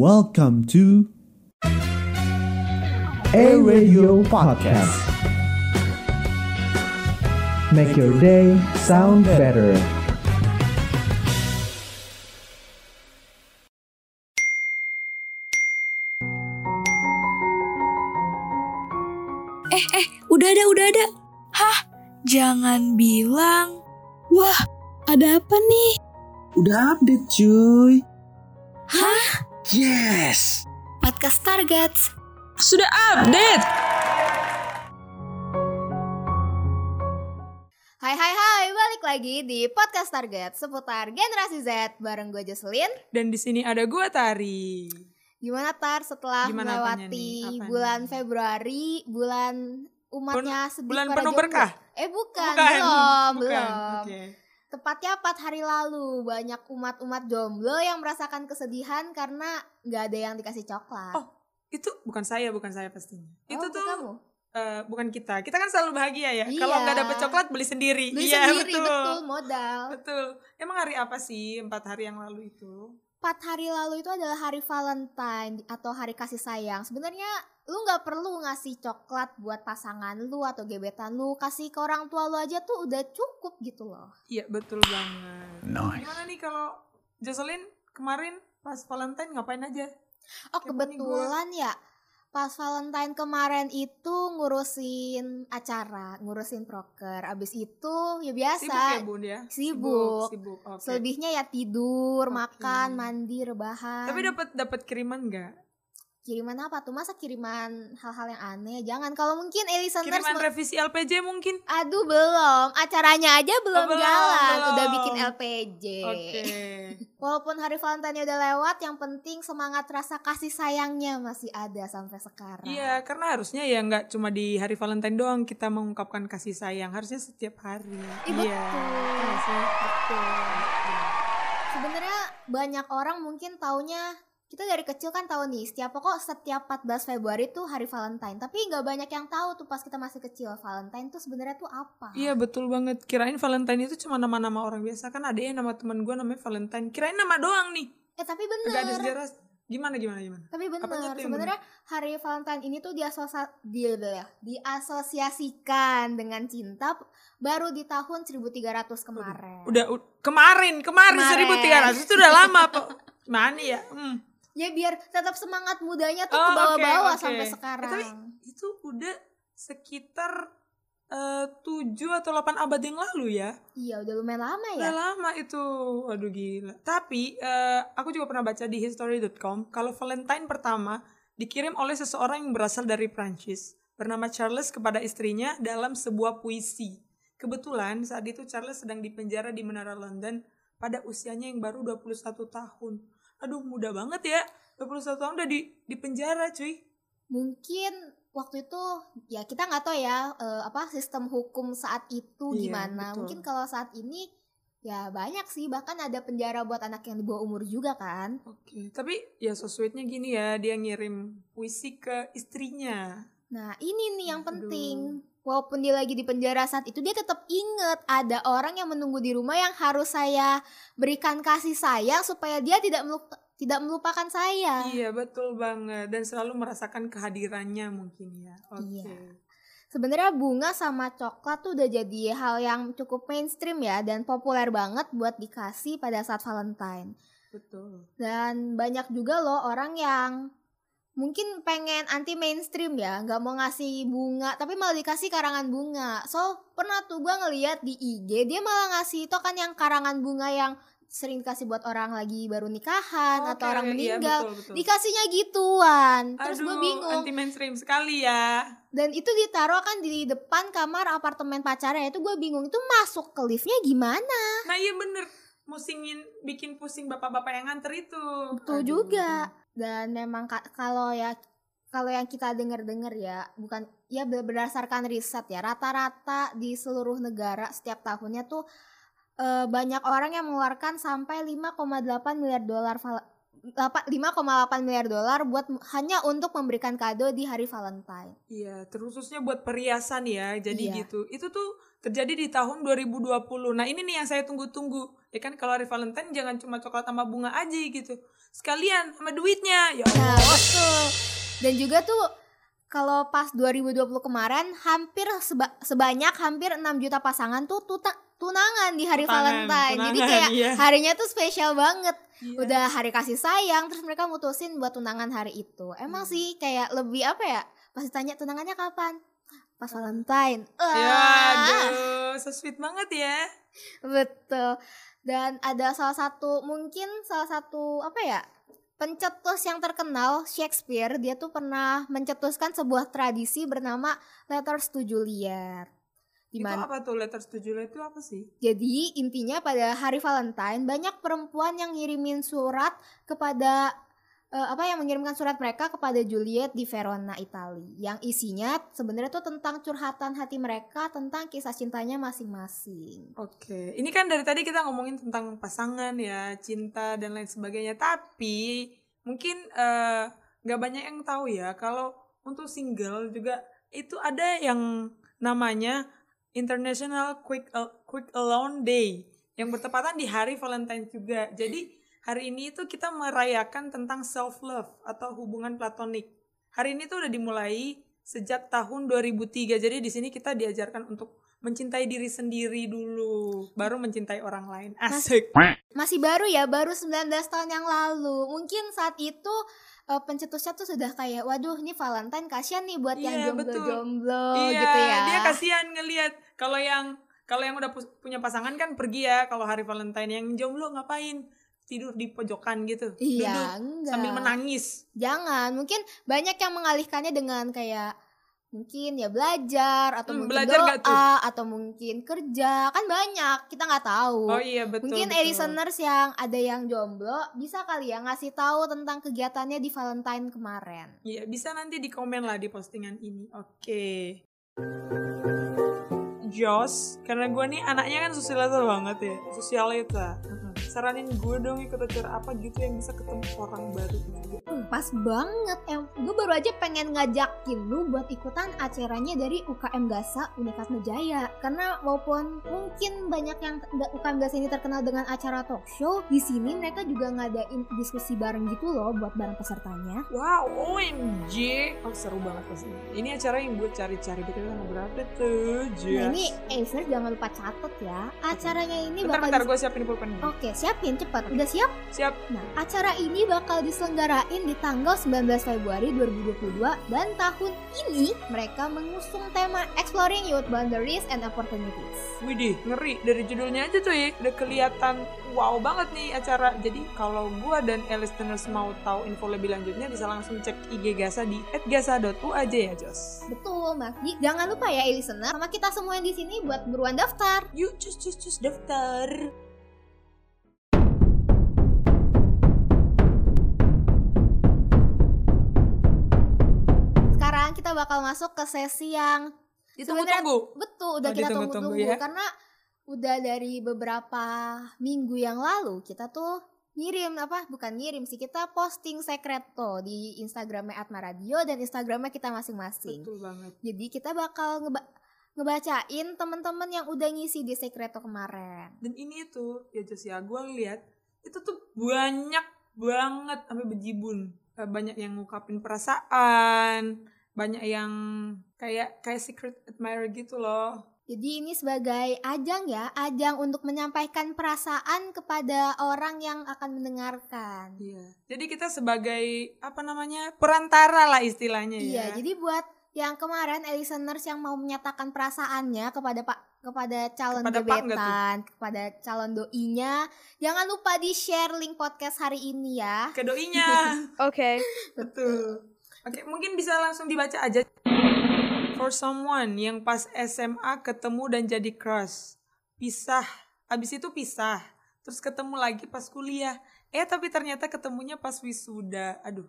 Welcome to A Radio Podcast. Make your day sound better. Eh, eh, udah ada, udah ada. Hah? Jangan bilang. Wah, ada apa nih? Udah update cuy. Hah? Yes. Podcast Targets. Sudah update. Hai hai hai, balik lagi di podcast Target seputar generasi Z bareng gue Jocelyn. Dan di sini ada gua Tari. Gimana Tar setelah Gimana melewati bulan nih? Februari, bulan umatnya sedih bulan penuh berkah? Eh bukan, Bukan, belum, bukan. belum. Oke. Tepatnya 4 hari lalu banyak umat-umat jomblo yang merasakan kesedihan karena nggak ada yang dikasih coklat. Oh, Itu bukan saya, bukan saya pastinya. Oh, itu tuh kamu? eh, bukan kita. Kita kan selalu bahagia ya. Iya. Kalau nggak dapet coklat beli sendiri. Beli iya, sendiri betul. betul modal. Betul. Emang hari apa sih empat hari yang lalu itu? 4 hari lalu itu adalah hari Valentine atau hari kasih sayang. Sebenarnya lu nggak perlu ngasih coklat buat pasangan lu atau gebetan lu, kasih ke orang tua lu aja tuh udah cukup gitu loh. Iya betul banget. Gimana nih kalau Jocelyn kemarin pas Valentine ngapain aja? Oh nih kebetulan ya pas Valentine kemarin itu ngurusin acara, ngurusin proker. Abis itu ya biasa. Sibuk ya bun ya? Sibuk. Sibuk. Oke. Selebihnya ya tidur, Oke. makan, mandi, rebahan. Tapi dapat dapat kiriman nggak? Kiriman apa tuh? Masa kiriman hal-hal yang aneh? Jangan. Kalau mungkin listeners Kiriman revisi LPJ mungkin? Aduh belum, acaranya aja belum, belum, jalan, belum. udah bikin LPJ. Oke. Walaupun hari Valentine udah lewat, yang penting semangat rasa kasih sayangnya masih ada sampai sekarang. Iya, karena harusnya ya nggak cuma di hari Valentine doang kita mengungkapkan kasih sayang, harusnya setiap hari. Iya. betul. Iya? Betul. Sebenarnya banyak orang mungkin taunya kita dari kecil kan tahu nih setiap pokok setiap 14 Februari tuh hari Valentine tapi nggak banyak yang tahu tuh pas kita masih kecil Valentine tuh sebenarnya tuh apa Iya betul banget. Kirain Valentine itu cuma nama-nama orang biasa kan ada yang nama teman gue namanya Valentine. Kirain nama doang nih. eh tapi Gak ada bener sejarah. Gimana gimana gimana? Tapi tuh yang sebenarnya hari Valentine ini tuh diasosa, di, ya, diasosiasikan dengan cinta baru di tahun 1300 kemarin. Udah u- kemarin kemarin, Kemarin. 1300 itu udah lama kok. Gimana ya? Hmm. Ya biar tetap semangat mudanya tuh Oh, ke bawah-bawah oke, oke. sampai Eh, sekarang. tapi itu udah sekitar eh, 7 atau 8 abad yang lalu ya. Iya, udah lumayan lama Udah ya. lama itu. Waduh gila. Tapi eh, aku juga pernah baca di history.com kalau Valentine pertama dikirim oleh seseorang yang berasal dari Prancis bernama Charles kepada istrinya dalam sebuah puisi. Kebetulan saat itu Charles sedang dipenjara di Menara London pada usianya yang baru 21 tahun. Aduh muda banget ya. 21 tahun udah di di penjara cuy. Mungkin waktu itu ya kita nggak tahu ya eh, apa sistem hukum saat itu Iya, gimana. betul. Mungkin kalau saat ini ya banyak sih bahkan ada penjara buat anak yang di bawah umur juga kan. Oke, tapi ya so sweetnya gini ya, dia ngirim puisi ke istrinya. Nah, ini nih yang Aduh. penting. Walaupun dia lagi di penjara saat itu, dia tetap inget ada orang yang menunggu di rumah yang harus saya berikan kasih sayang supaya dia tidak melupa- tidak melupakan saya. Iya betul banget dan selalu merasakan kehadirannya mungkin ya. Oke. Iya. Sebenarnya bunga sama coklat tuh udah jadi hal yang cukup mainstream ya dan populer banget buat dikasih pada saat Valentine. Betul. Dan banyak juga loh orang yang mungkin pengen anti mainstream ya, nggak mau ngasih bunga, tapi malah dikasih karangan bunga. So pernah tuh gue ngeliat di IG dia malah ngasih itu kan yang karangan bunga yang sering dikasih buat orang lagi baru nikahan atau Oke, orang iya, meninggal. betul, betul. Dikasihnya gituan, terus gue bingung. anti mainstream sekali ya. Dan itu ditaruh kan di depan kamar apartemen pacarnya itu gue bingung itu masuk ke liftnya gimana? Nah iya bener, musingin, bikin pusing bapak-bapak yang nganter itu. Betul Aduh. juga. Dan memang ka- kalau ya kalau yang kita dengar-dengar ya bukan ya ber- berdasarkan riset ya rata-rata di seluruh negara setiap tahunnya tuh eh, banyak orang yang mengeluarkan sampai 5,8 miliar dolar val- apa- 5,8 miliar dolar buat hanya untuk memberikan kado di hari Valentine. Iya, terususnya buat perhiasan ya. Jadi Iya. gitu. Itu tuh terjadi di tahun 2020. Nah, ini nih yang saya tunggu-tunggu. Ya kan kalau hari Valentine jangan cuma coklat sama bunga aja gitu. Sekalian sama duitnya. Ya Nah, Allah. betul. Dan juga tuh kalau pas 2020 kemarin hampir seba- sebanyak hampir 6 juta pasangan tuh tuta- tunangan di hari Tunangan, Valentine. Jadi tunangan, kayak iya. harinya tuh spesial banget. Iya. Udah hari kasih sayang terus mereka mutusin buat tunangan hari itu. Emang Hmm. sih kayak lebih apa ya? Pas ditanya tunangannya kapan? Pas Valentine. Ya, Wah. aduh, so sweet banget ya. Betul. Dan ada salah satu mungkin salah satu apa ya? Pencetus yang terkenal Shakespeare, dia tuh pernah mencetuskan sebuah tradisi bernama Letters to Juliet. Itu Di mana, apa tuh letter setuju itu apa sih? jadi intinya pada hari Valentine banyak perempuan yang ngirimin surat kepada eh, apa yang mengirimkan surat mereka kepada Juliet di Verona, Italia. Yang isinya sebenarnya tuh tentang curhatan hati mereka tentang kisah cintanya masing-masing. Oke, ini kan dari tadi kita ngomongin tentang pasangan ya, cinta dan lain sebagainya. Tapi mungkin eh, nggak banyak yang tahu ya kalau untuk single juga itu ada yang namanya International Quick Al- Quick Alone Day yang bertepatan di hari Valentine juga. Jadi hari ini itu kita merayakan tentang self love atau hubungan platonik. Hari ini tuh udah dimulai sejak tahun 2003. Jadi di sini kita diajarkan untuk mencintai diri sendiri dulu, baru mencintai orang lain. Asik. Masih baru ya, baru 19 tahun yang lalu. Mungkin saat itu eh, pencetusnya tuh sudah kayak, waduh ini Valentine kasihan nih buat yang Iya, jomblo-jomblo iya, gitu ya. dia kasihan ngelihat kalau yang kalau yang udah pu- punya pasangan kan pergi ya kalau hari Valentine yang jomblo ngapain? Tidur di pojokan gitu. Iya, Duduk enggak. sambil menangis. Jangan, mungkin banyak yang mengalihkannya dengan kayak mungkin ya belajar atau Hmm, mungkin belajar doa tuh? atau mungkin kerja kan banyak kita nggak tahu. Oh iya betul. mungkin betul. listeners yang ada yang jomblo bisa kali ya ngasih tahu tentang kegiatannya di Valentine kemarin. Iya, bisa nanti di komen lah di postingan ini. Oke. Jos, karena gue nih anaknya kan sosialita banget ya, sosialita. Saranin gue dong ikut acara apa gitu yang bisa ketemu orang baru juga. Hmm, pas banget em gue baru aja pengen ngajakin lu buat ikutan acaranya dari UKM Gasa Unikat Jaya karena walaupun mungkin banyak yang UKM Gasa ini terkenal dengan acara talk show di sini mereka juga ngadain diskusi bareng gitu loh buat bareng pesertanya Wow, OMG. Oh seru banget pasti. Ini acara yang gue cari-cari di tanggal berapa tuh? nah ini eh listeners jangan lupa catet ya acaranya ini Bentar, bakal bentar, gue siapin pulpen. Oke, siapin cepat. Udah siap? Siap. Nah, acara ini bakal diselenggarain di tanggal 19 Februari 2022 dan tahun ini mereka mengusung tema Exploring Youth Boundaries and Opportunities. Widih, ngeri. Dari judulnya aja tuh ya, udah kelihatan wow banget nih acara. Jadi kalau gue dan listeners mau tahu info lebih lanjutnya bisa langsung cek IG Gasa di @gasa.u aja ya, Jos. Betul, Mak. Ji- Jangan lupa ya, listener, sama kita semua yang di sini buat beruan daftar. Yuk, cus cus cus daftar. Kita bakal masuk ke sesi yang Ditunggu-tunggu. betul udah Oh, kita tunggu-tunggu ya. karena udah dari beberapa minggu yang lalu kita tuh ngirim apa bukan ngirim sih kita posting sekreto di Instagramnya Atma Radio dan Instagramnya kita masing-masing. Betul banget. Jadi kita bakal ngeba- ngebacain teman-teman yang udah ngisi di sekreto kemarin. Dan ini tuh, ya Jos ya, gue ngeliat itu tuh banyak banget sampai bejibun. Eh, Banyak yang ngungkapin perasaan, banyak yang kayak kayak secret admirer gitu loh. Jadi ini sebagai ajang ya, ajang untuk menyampaikan perasaan kepada orang yang akan mendengarkan. Iya. Jadi kita sebagai apa namanya perantara lah istilahnya Iya, ya. jadi buat yang kemarin listeners yang mau menyatakan perasaannya kepada Pak kepada calon Kepada gebetan, kepada calon doinya, jangan lupa di share link podcast hari ini ya. ke doinya. Oke. Betul. Oke, mungkin bisa langsung dibaca aja. For someone yang pas SMA ketemu dan jadi crush. Pisah. Abis itu pisah. Terus ketemu lagi pas kuliah. Eh, tapi ternyata ketemunya pas wisuda. Aduh.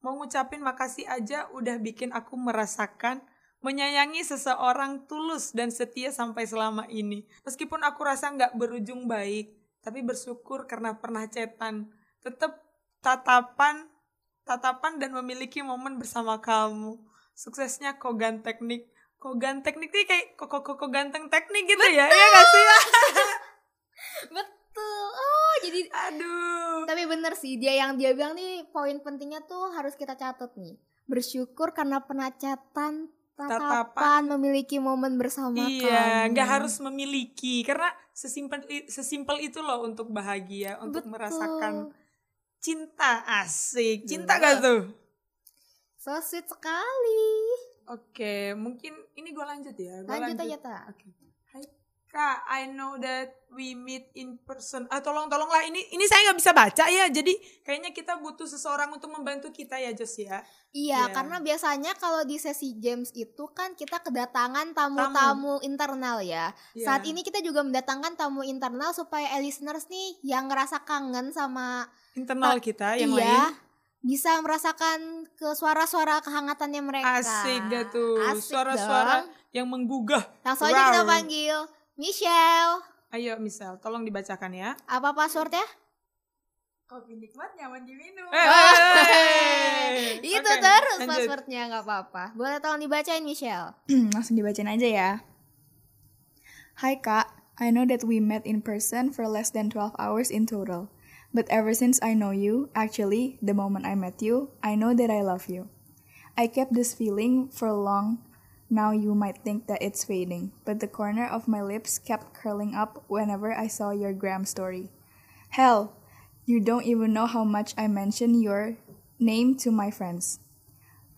Mau ngucapin makasih aja udah bikin aku merasakan menyayangi seseorang tulus dan setia sampai selama ini. Meskipun aku rasa nggak berujung baik, tapi bersyukur karena pernah cetan. Tetap tatapan tatapan dan memiliki momen bersama kamu. Suksesnya Kogan Teknik. Kogan Teknik nih kayak kok kok kok ganteng teknik gitu ya. Iya gak sih? Betul. Oh, Jadi Aduh. tapi bener sih dia yang dia bilang nih poin pentingnya tuh harus kita catat nih. Bersyukur karena penacatan tatapan, Tatapan. memiliki momen bersama Iya, kamu. nggak harus memiliki karena sesimpel sesimpel itu loh untuk bahagia, untuk Betul. merasakan cinta asik. Cinta Bener. gak tuh? So sweet sekali. Oke, mungkin ini gue lanjut ya. Gua Lanjut aja ta. Oke. Kak, I know that we meet in person. Ah, tolong tolonglah ini ini saya nggak bisa baca ya. Jadi kayaknya kita butuh seseorang untuk membantu kita ya, Jos ya. Iya, Iya. karena biasanya kalau di sesi games itu kan kita kedatangan tamu-tamu internal ya. Iya. Saat ini kita juga mendatangkan tamu internal supaya listeners nih yang ngerasa kangen sama internal kita yang iya, lain. bisa merasakan ke suara-suara kehangatannya mereka. Asik gak tuh. Suara-suara yang menggugah. Langsung aja kita panggil Michelle. Ayo, misal, tolong dibacakan ya. Apa passwordnya? Kopi nikmat nyaman diminum. Eh, Hey, Itu Oke, terus lanjut. passwordnya nggak apa-apa. Boleh tolong dibacain Michelle. Langsung dibacain aja ya. Hai kak, I know that we met in person for less than 12 hours in total. But ever since I know you, actually, the moment I met you, I know that I love you. I kept this feeling for long. Now you might think that it's fading, but the corner of my lips kept curling up whenever I saw your gram story. Hell, you don't even know how much I mention your name to my friends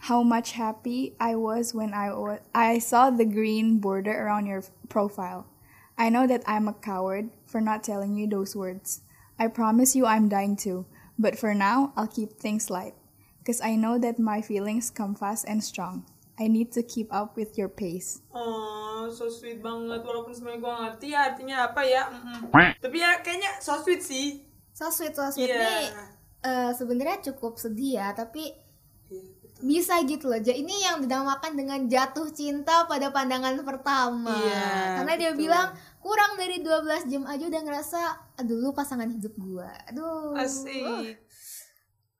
how much happy I was when I wa- I saw the green border around your profile. I know that I'm a coward for not telling you those words. I promise you I'm dying too, but for now I'll keep things light because I know that my feelings come fast and strong. I need to keep up with your pace. Oh, so sweet banget. Walaupun sebenarnya gue ngerti ya artinya apa ya. mm-mm. Tapi ya kayaknya so sweet sih. So sweet, so sweet Iya. nih. eh, sebenarnya cukup sedih ya, tapi Iya, bisa gitu loh. Ja- Ini yang dinamakan dengan jatuh cinta pada pandangan pertama. Iya, Karena dia betul. bilang kurang dari 12 jam aja udah ngerasa aduh lu pasangan hidup gua. Aduh. Asik.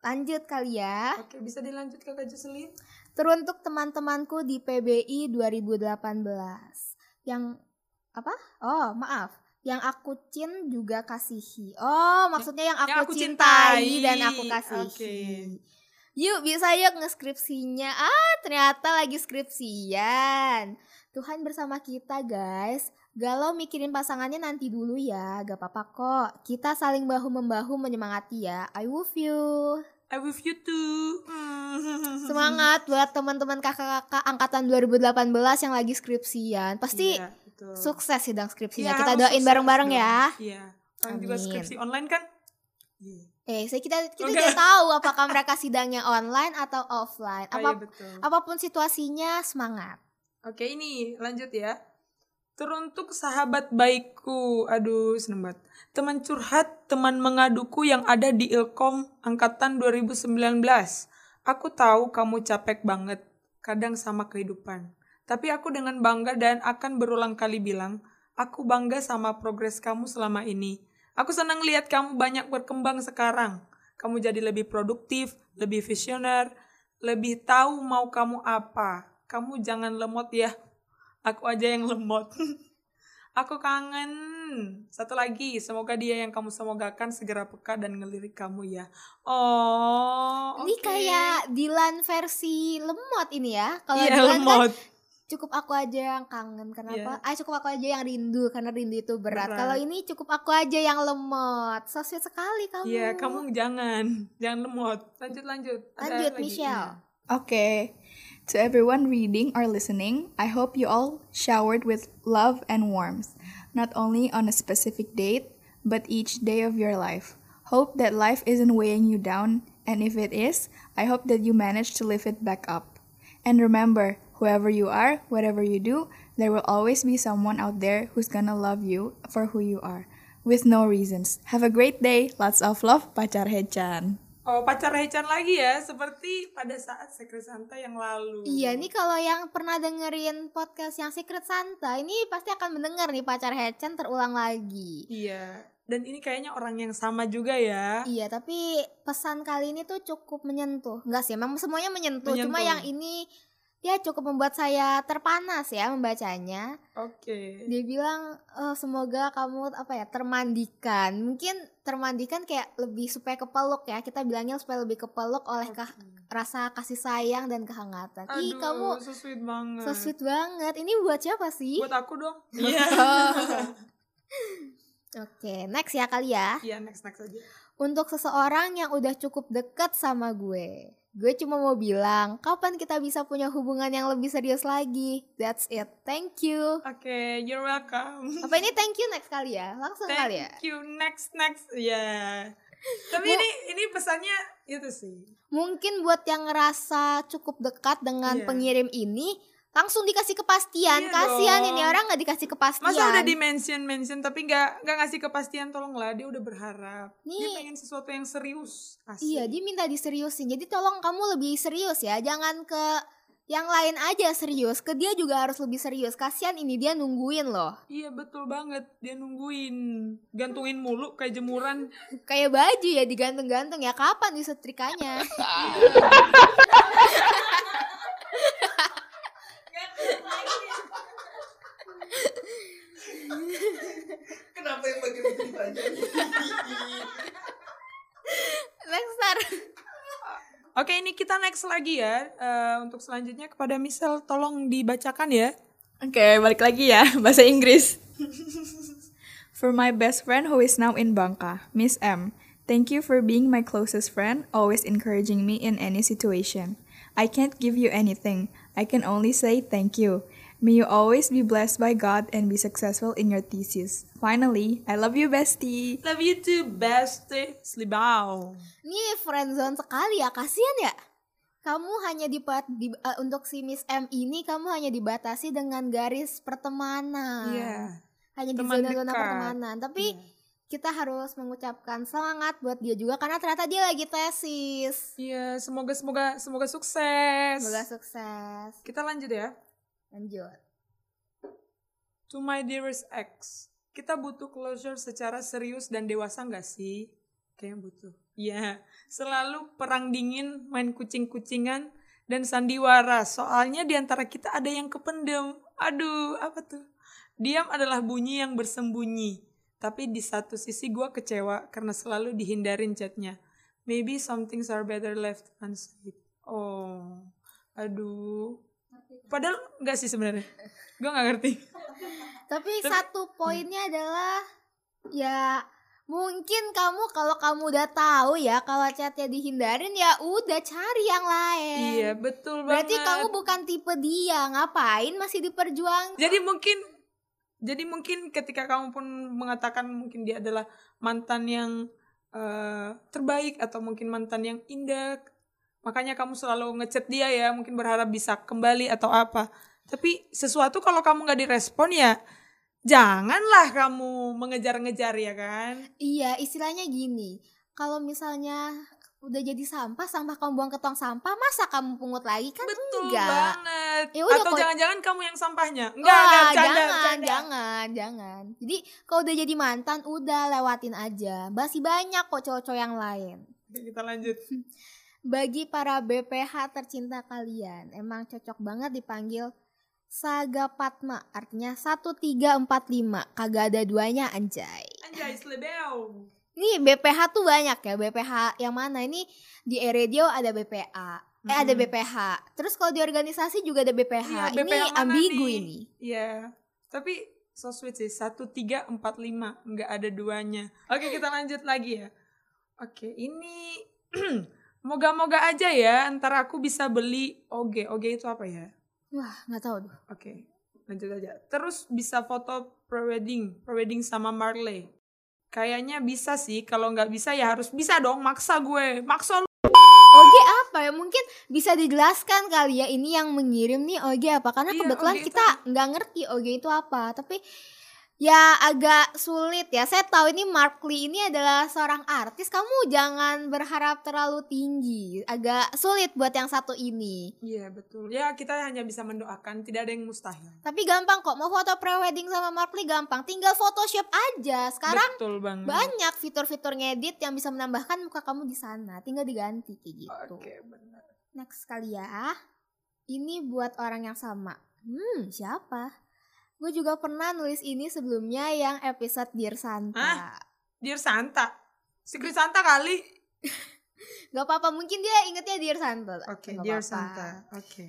Lanjut kali ya. Oke, bisa dilanjut Kakak Jocelyn? Teruntuk teman-temanku di PBI 2018. Yang apa? Oh, maaf. Yang aku cin juga kasihi. Oh, maksudnya yang aku, yang aku cintai, cintai. dan aku kasihi. Oke. Yuk bisa yuk ngeskripsinya. Ah, ternyata lagi skripsian. Tuhan bersama kita, guys. Galau mikirin pasangannya nanti dulu ya, gak apa-apa kok. Kita saling bahu-membahu menyemangati ya. I love you. I with you too. Semangat buat teman-teman kakak-kakak angkatan 2018 yang lagi skripsian. Pasti Iya, betul. sukses sidang skripsinya. Iya, kita doain bareng-bareng ya. Iya. Orang juga skripsi online kan? Iya. Eh, saya kita kita Enggak. tidak tahu apakah mereka sidangnya online atau offline. Oh, Apa iya, betul. apa pun situasinya, semangat. Oke ini lanjut ya. Teruntuk sahabat baikku, aduh seneng banget. Teman curhat, teman mengaduku yang ada di Ilkom angkatan 2019. Aku tahu kamu capek banget, kadang sama kehidupan. Tapi aku dengan bangga dan akan berulang kali bilang, aku bangga sama progres kamu selama ini. Aku senang lihat kamu banyak berkembang sekarang. Kamu jadi lebih produktif, lebih visioner, lebih tahu mau kamu apa. Kamu jangan lemot ya. Aku aja yang lemot. Aku kangen. Satu lagi, semoga dia yang kamu semogakan segera peka dan ngelirik kamu ya. Oh, Ini oke. kayak Dilan versi lemot ini ya. Kalau iya, Dilan kan lemot. cukup aku aja yang kangen kenapa? Iya. Ah cukup aku aja yang rindu karena rindu itu berat. Berat. Kalau ini cukup aku aja yang lemot. So sweet sekali kamu. Iya, kamu jangan. Jangan lemot. Lanjut, lanjut. Ada Lanjut lagi? Michelle. Okay. To everyone reading or listening, I hope you all showered with love and warmth, not only on a specific date, but each day of your life. Hope that life isn't weighing you down, and if it is, I hope that you manage to lift it back up. And remember, whoever you are, whatever you do, there will always be someone out there who's gonna love you for who you are, with no reasons. Have a great day. Lots of love, Pacar Hechan. Oh, pacar Hechan lagi ya, seperti pada saat Secret Santa yang lalu. Iya, ini kalau yang pernah dengerin podcast yang Secret Santa, ini pasti akan mendengar nih pacar Hechan terulang lagi. Iya. Dan ini kayaknya orang yang sama juga ya. Iya, tapi pesan kali ini tuh cukup menyentuh. Enggak sih, emang semuanya menyentuh. Cuma Menyentuh. yang ini ya cukup membuat saya terpanas ya membacanya. Oke. Dia bilang "Eh, semoga kamu apa ya termandikan. Mungkin termandikan kayak lebih supaya kepeluk ya. Kita bilangnya supaya lebih kepeluk oleh kah- rasa kasih sayang dan kehangatan. Ih, Aduh, kamu so sweet banget. so sweet banget. Ini buat siapa sih? Buat aku dong. Iya. Oke, next ya kali ya. Iya, next next aja. Untuk seseorang yang udah cukup deket sama gue. Gue cuma mau bilang, kapan kita bisa punya hubungan yang lebih serius lagi? That's it. Thank you. Oke, you're welcome. Apa ini thank you next kali ya? Langsung kali ya? Thank you. Next next. Ya. Tapi ini ini pesannya itu sih. Mungkin buat yang ngerasa cukup dekat dengan Iya. pengirim ini, langsung dikasih kepastian. Iya Kasihan dong. ini orang nggak dikasih kepastian. Masa udah di mention mention tapi nggak nggak ngasih kepastian tolonglah dia udah berharap. Dia Nih. pengen sesuatu yang serius. Asik. Iya, dia minta diseriusin. Jadi tolong kamu lebih serius ya. Jangan ke yang lain aja serius. Ke dia juga harus lebih serius. Kasihan ini dia nungguin loh. Iya betul banget dia nungguin gantungin mulu kayak jemuran. Kayak baju ya digantung-gantung ya. Kapan disetrikanya? Kenapa yang bagian itu ditanya? Next star. Oke ini kita next lagi ya Eh, untuk selanjutnya kepada Michelle tolong dibacakan ya. Oke, balik lagi ya, bahasa Inggris. for my best friend who is now in Bangka, Miss M. Thank you for being my closest friend, always encouraging me in any situation. I can't give you anything. I can only say thank you. May you always be blessed by God and be successful in your thesis. Finally, I love you, bestie. Love you too bestie. Slibau. Ini friendzone sekali ya. Kasihan ya. Kamu hanya dibat di, eh, untuk si Miss M ini kamu hanya dibatasi dengan garis pertemanan. Iya. Hanya di Teman zona-zona dekat. pertemanan. Tapi kita harus mengucapkan semangat buat dia juga karena ternyata dia lagi tesis. Iya semoga semoga semoga sukses. Semoga sukses. Kita lanjut ya. Lanjut. To my dearest ex, kita butuh closure secara serius dan dewasa nggak sih? Kayaknya butuh. Iya, selalu perang dingin, main kucing-kucingan, dan sandiwara. Soalnya di antara kita ada yang kependem. Aduh, apa tuh? Diam adalah bunyi yang bersembunyi. Tapi di satu sisi gue kecewa karena selalu dihindarin chatnya. Maybe some things are better left unsaid. Oh, aduh. Padahal nggak sih sebenarnya. Gue nggak ngerti. Tapi satu poinnya adalah ya mungkin kamu kalau kamu udah tahu ya kalau chatnya dihindarin ya udah cari yang lain. Iya betul banget. Berarti kamu bukan tipe dia, ngapain masih diperjuangkan? Jadi mungkin jadi mungkin ketika kamu pun mengatakan mungkin dia adalah mantan yang eh, terbaik atau mungkin mantan yang indah, makanya kamu selalu ngechat dia ya, mungkin berharap bisa kembali atau apa. Tapi sesuatu kalau kamu nggak direspon ya janganlah kamu mengejar-ngejar ya kan. Iya, istilahnya gini. Kalau misalnya udah jadi sampah, sampah kamu buang ke tong sampah, masa kamu pungut lagi kan Betul enggak. banget. Ya udah, atau kok- jangan-jangan kamu yang sampahnya. Enggak, Wah, enggak, bercanda, jangan, bercanda. jangan, jangan. Jadi kalau udah jadi mantan, udah lewatin aja. Masih banyak kok cowok-cowok yang lain. Oke, kita lanjut. Bagi para BPH tercinta kalian, emang cocok banget dipanggil Saga Patma, artinya 1345, kagak ada duanya anjay. Anjay, slebeo. Ini BPH tuh banyak ya, BPH yang mana? Ini di E-Radio ada BPA, eh ada. BPH. Terus kalau di organisasi juga ada BPH. Iya, ini ambigu nih? ini. Iya. Tapi so sweet sih. Satu tiga empat lima nggak ada duanya. Oke kita lanjut lagi ya. Oke ini moga-moga aja ya. Ntar aku bisa beli oge. Oge itu apa ya? Wah, nggak tahu tuh. Oke lanjut aja. Terus bisa foto prewedding, prewedding sama Marley. Kayaknya bisa sih. Kalau nggak bisa ya harus bisa dong. Maksa gue. Maksa lu. Oge apa ya? Mungkin bisa dijelaskan kali ya ini yang mengirim nih Oge apa? Karena Iya, kebetulan kita nggak ngerti Oge itu apa. Tapi ya agak sulit ya. Saya tahu ini Mark Lee ini adalah seorang artis. Kamu jangan berharap terlalu tinggi. Agak sulit buat yang satu ini. Iya betul. Ya kita hanya bisa mendoakan. Tidak ada yang mustahil. Tapi gampang kok. Mau foto prewedding sama Mark Lee gampang. Tinggal Photoshop aja. Sekarang betul banget. banyak fitur-fitur ngedit yang bisa menambahkan muka kamu di sana. Tinggal diganti kayak gitu. Oke benar. Next kali ya. Ini buat orang yang sama. Hmm, siapa? Gue juga pernah nulis ini sebelumnya yang episode Dear Santa. Hah? Dear Santa. Secret Santa kali. Gak apa-apa, mungkin dia ingetnya Dear Santa. Oke, Nggak Dear apa-apa. Santa. Oke.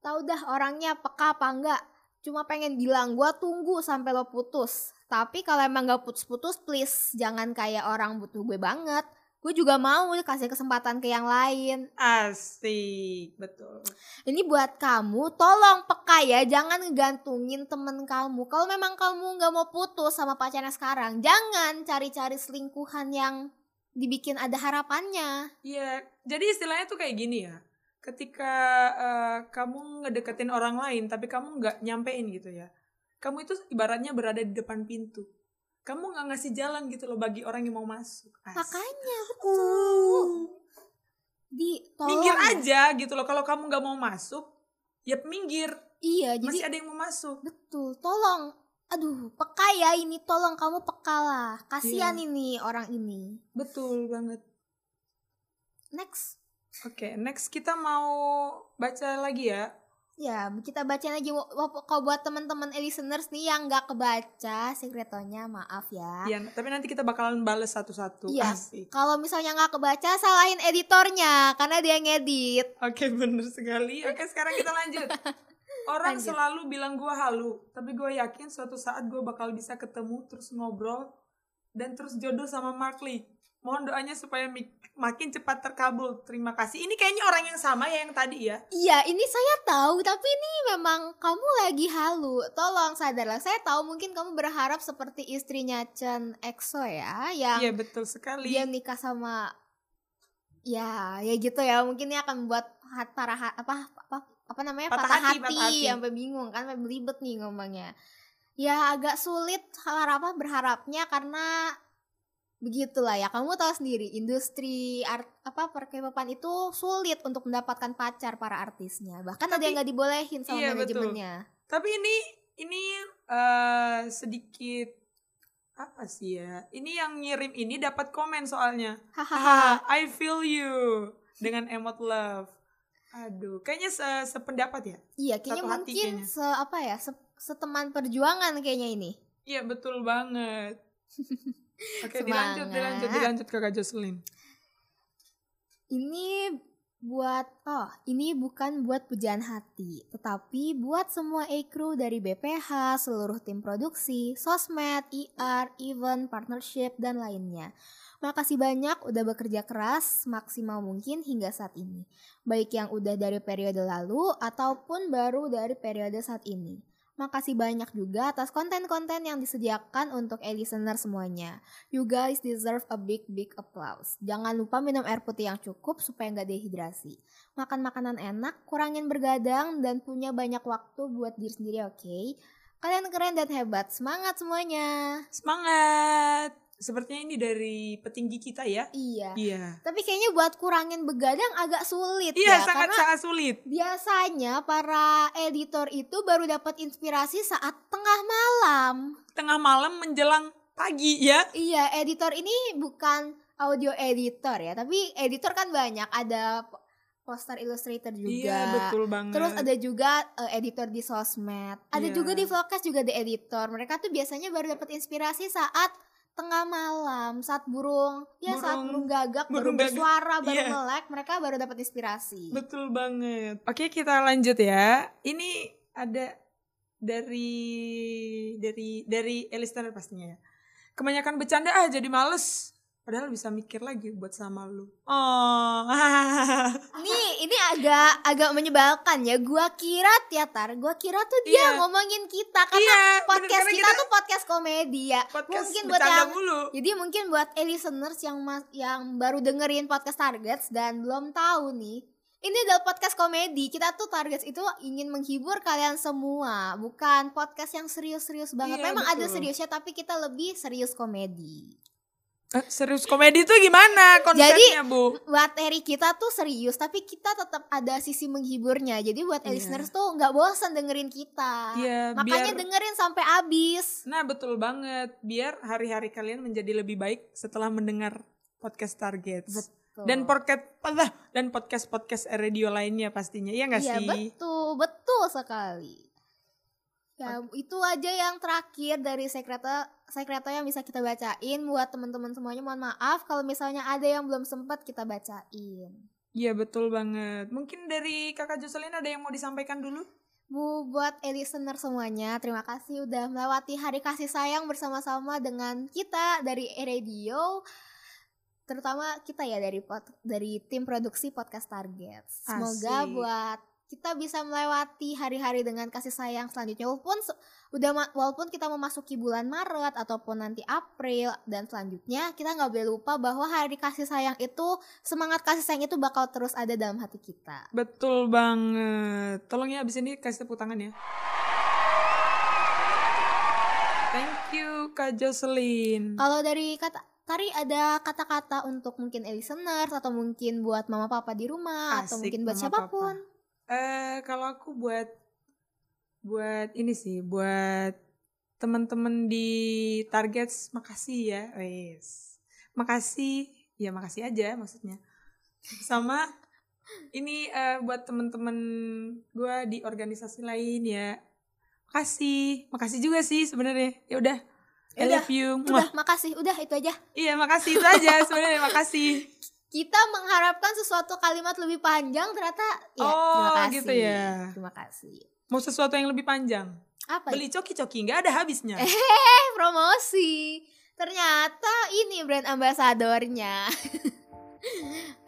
Tahu dah orangnya peka apa enggak. Cuma pengen bilang gue tunggu sampai lo putus. Tapi kalau emang gak putus-putus, please jangan kayak orang butuh gue banget. Gue juga mau kasih kesempatan ke yang lain. Asik, betul. Ini buat kamu, tolong peka ya, jangan ngegantungin temen kamu. Kalau memang kamu nggak mau putus sama pacarnya sekarang, jangan cari-cari selingkuhan yang dibikin ada harapannya. Iya, jadi istilahnya tuh kayak gini ya. Ketika eh, kamu ngedeketin orang lain, tapi kamu nggak nyampein gitu ya. Kamu itu ibaratnya berada di depan pintu. Kamu nggak ngasih jalan gitu loh bagi orang yang mau masuk. Asik. Makanya betul. Di tolong. Minggir aja gitu loh. Kalau kamu nggak mau masuk, ya minggir. Iya, jadi Masih ada yang mau masuk. betul. Tolong. Aduh, peka ya ini. Tolong kamu peka lah. Kasihan Iya. ini orang ini. Betul banget. Next. Oke, next kita mau baca lagi ya. Ya, kita bacain. Wo- wo- Kalau buat teman-teman listeners nih yang nggak kebaca sekretonya, maaf ya. Iya, tapi nanti kita bakalan bales satu-satu. Iya. Kalau misalnya nggak kebaca, salahin editornya karena dia ngedit. Oke, bener sekali. Oke, sekarang kita lanjut. Orang Lanjut. selalu bilang gue halu, tapi gue yakin suatu saat gue bakal bisa ketemu, terus ngobrol, dan terus jodoh sama Mark Lee. Mohon doanya supaya makin cepat terkabul. Terima kasih. Ini kayaknya orang yang sama ya yang tadi ya. Iya, ini saya tahu, tapi ini memang kamu lagi halu. Tolong sadarlah. Saya tahu mungkin kamu berharap seperti istrinya Chen EXO ya, yang Iya betul sekali. dia nikah sama ya, ya gitu ya. Mungkin ini akan membuat para apa apa apa namanya Patah patah, hati, hati, patah hati. sampai bingung kan, sampai belibet nih ngomongnya. Ya agak sulit apa berharapnya karena begitulah ya kamu tahu sendiri industri art apa perkepopan itu sulit untuk mendapatkan pacar para artisnya bahkan ada Tapi- yang nggak dibolehin sama Iya, betul. manajemennya Tapi ini ini eh, sedikit apa sih ya? Ini yang ngirim ini dapat komen soalnya. hahaha Haha, I feel you dengan emot love. Aduh, kayaknya se- sependapat ya? iya kayaknya Satu mungkin kayaknya. se apa ya se- seteman perjuangan kayaknya ini Iya betul banget. Oke dilanjut, Semangat. dilanjut, dilanjut kakak Jocelyn. Ini buat oh, ini bukan buat pujian hati, tetapi buat semua e-crew dari BPH, seluruh tim produksi, sosmed, IR, event, partnership dan lainnya. Makasih banyak udah bekerja keras maksimal mungkin hingga saat ini. Baik yang udah dari periode lalu ataupun baru dari periode saat ini. Makasih banyak juga atas konten-konten yang disediakan untuk e-listener semuanya. You guys deserve a big big applause. Jangan lupa minum air putih yang cukup supaya nggak dehidrasi. Makan makanan enak, kurangin bergadang, dan punya banyak waktu buat diri sendiri, oke? Kalian keren dan hebat. Semangat semuanya. Semangat. Sepertinya ini dari petinggi kita ya. Iya. Iya. Tapi kayaknya buat kurangin begadang agak sulit Iya, ya. sangat karena sangat sulit. biasanya para editor itu baru dapat inspirasi saat tengah malam. Tengah malam menjelang pagi ya. Iya, editor ini bukan audio editor ya, tapi editor kan banyak. Ada po- poster illustrator juga. Iya, betul banget. Terus ada juga eh, editor di sosmed. Ada Iya. juga di vlogcast juga ada editor. Mereka tuh biasanya baru dapat inspirasi saat tengah malam, saat burung, ya saat Burung- burung gagak burung baru gagak. bersuara, baru Iya. melek, mereka baru dapat inspirasi. Betul banget. Oke, kita lanjut ya. Ini ada dari dari dari listener pastinya ya. Kebanyakan bercanda ah jadi males. Padahal bisa mikir lagi buat sama lu. Oh. Ini ini agak agak menyebalkan ya. Gua kira Tiatar, gua kira tuh dia Iya. ngomongin kita karena iya, bener, podcast karena kita, tuh podcast komedi ya. podcast mungkin buat yang mulu. jadi mungkin buat e-listeners yang mas- yang baru dengerin podcast Targets dan belum tahu nih. Ini adalah podcast komedi. Kita tuh Targets itu ingin menghibur kalian semua, bukan podcast yang serius-serius banget. Iya, Memang ada betul. seriusnya tapi kita lebih serius komedi. Eh, serius komedi tuh gimana konsepnya, Bu? materi kita tuh serius tapi kita tetap ada sisi menghiburnya jadi buat Iya. listeners tuh nggak bosan dengerin kita Iya, makanya biar- dengerin sampai habis Nah, betul banget. Biar hari-hari kalian menjadi lebih baik setelah mendengar podcast Targets. Betul. Dan podcast dan podcast podcast radio lainnya pastinya. Iya nggak Iya sih? betul, betul sekali. Ya itu aja yang terakhir dari sekreto sekreto yang bisa kita bacain buat teman-teman semuanya. Mohon maaf kalau misalnya ada yang belum sempat kita bacain. Iya betul banget. Mungkin dari kakak Jocelyn ada yang mau disampaikan dulu? Bu buat listener semuanya, terima kasih udah melewati hari kasih sayang bersama-sama dengan kita dari E Radio. Terutama kita ya dari pod, dari tim produksi podcast Target. Semoga Asik. buat kita bisa melewati hari-hari dengan kasih sayang selanjutnya walaupun udah walaupun kita memasuki bulan Maret ataupun nanti April dan selanjutnya kita nggak boleh lupa bahwa hari kasih sayang itu semangat kasih sayang itu bakal terus ada dalam hati kita. Betul banget. Tolong ya abis ini kasih tepuk tangan ya. Thank you Kak Jocelyn. Kalau dari kata Tari ada kata-kata untuk mungkin listeners atau mungkin buat mama papa di rumah atau Asik, mungkin buat siapa pun. Eh kalau aku buat buat ini sih buat teman-teman di Targets makasih ya, wes. Makasih, ya makasih aja maksudnya. Sama ini eh, buat teman-teman gue di organisasi lain ya. Makasih, makasih juga sih sebenarnya. Ya udah, I love you. Udah, makasih. Udah itu aja. Iya makasih itu aja sebenarnya makasih. Kita mengharapkan sesuatu kalimat lebih panjang ternyata ya Oh, terima kasih. gitu ya. Terima kasih. Mau sesuatu yang lebih panjang. Apa Beli coki-coki nggak ada habisnya. Eh, promosi. Ternyata ini brand ambasadornya.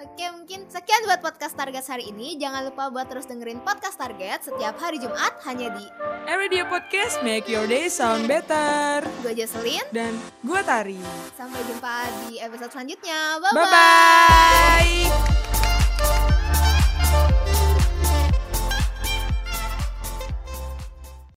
Oke, mungkin sekian buat podcast Target hari ini. Jangan lupa buat terus dengerin podcast Target setiap hari Jumat hanya di Radio Podcast make your day sound better. gue Jocelyn. Dan gua Tari. Sampai jumpa di episode selanjutnya. Bye bye.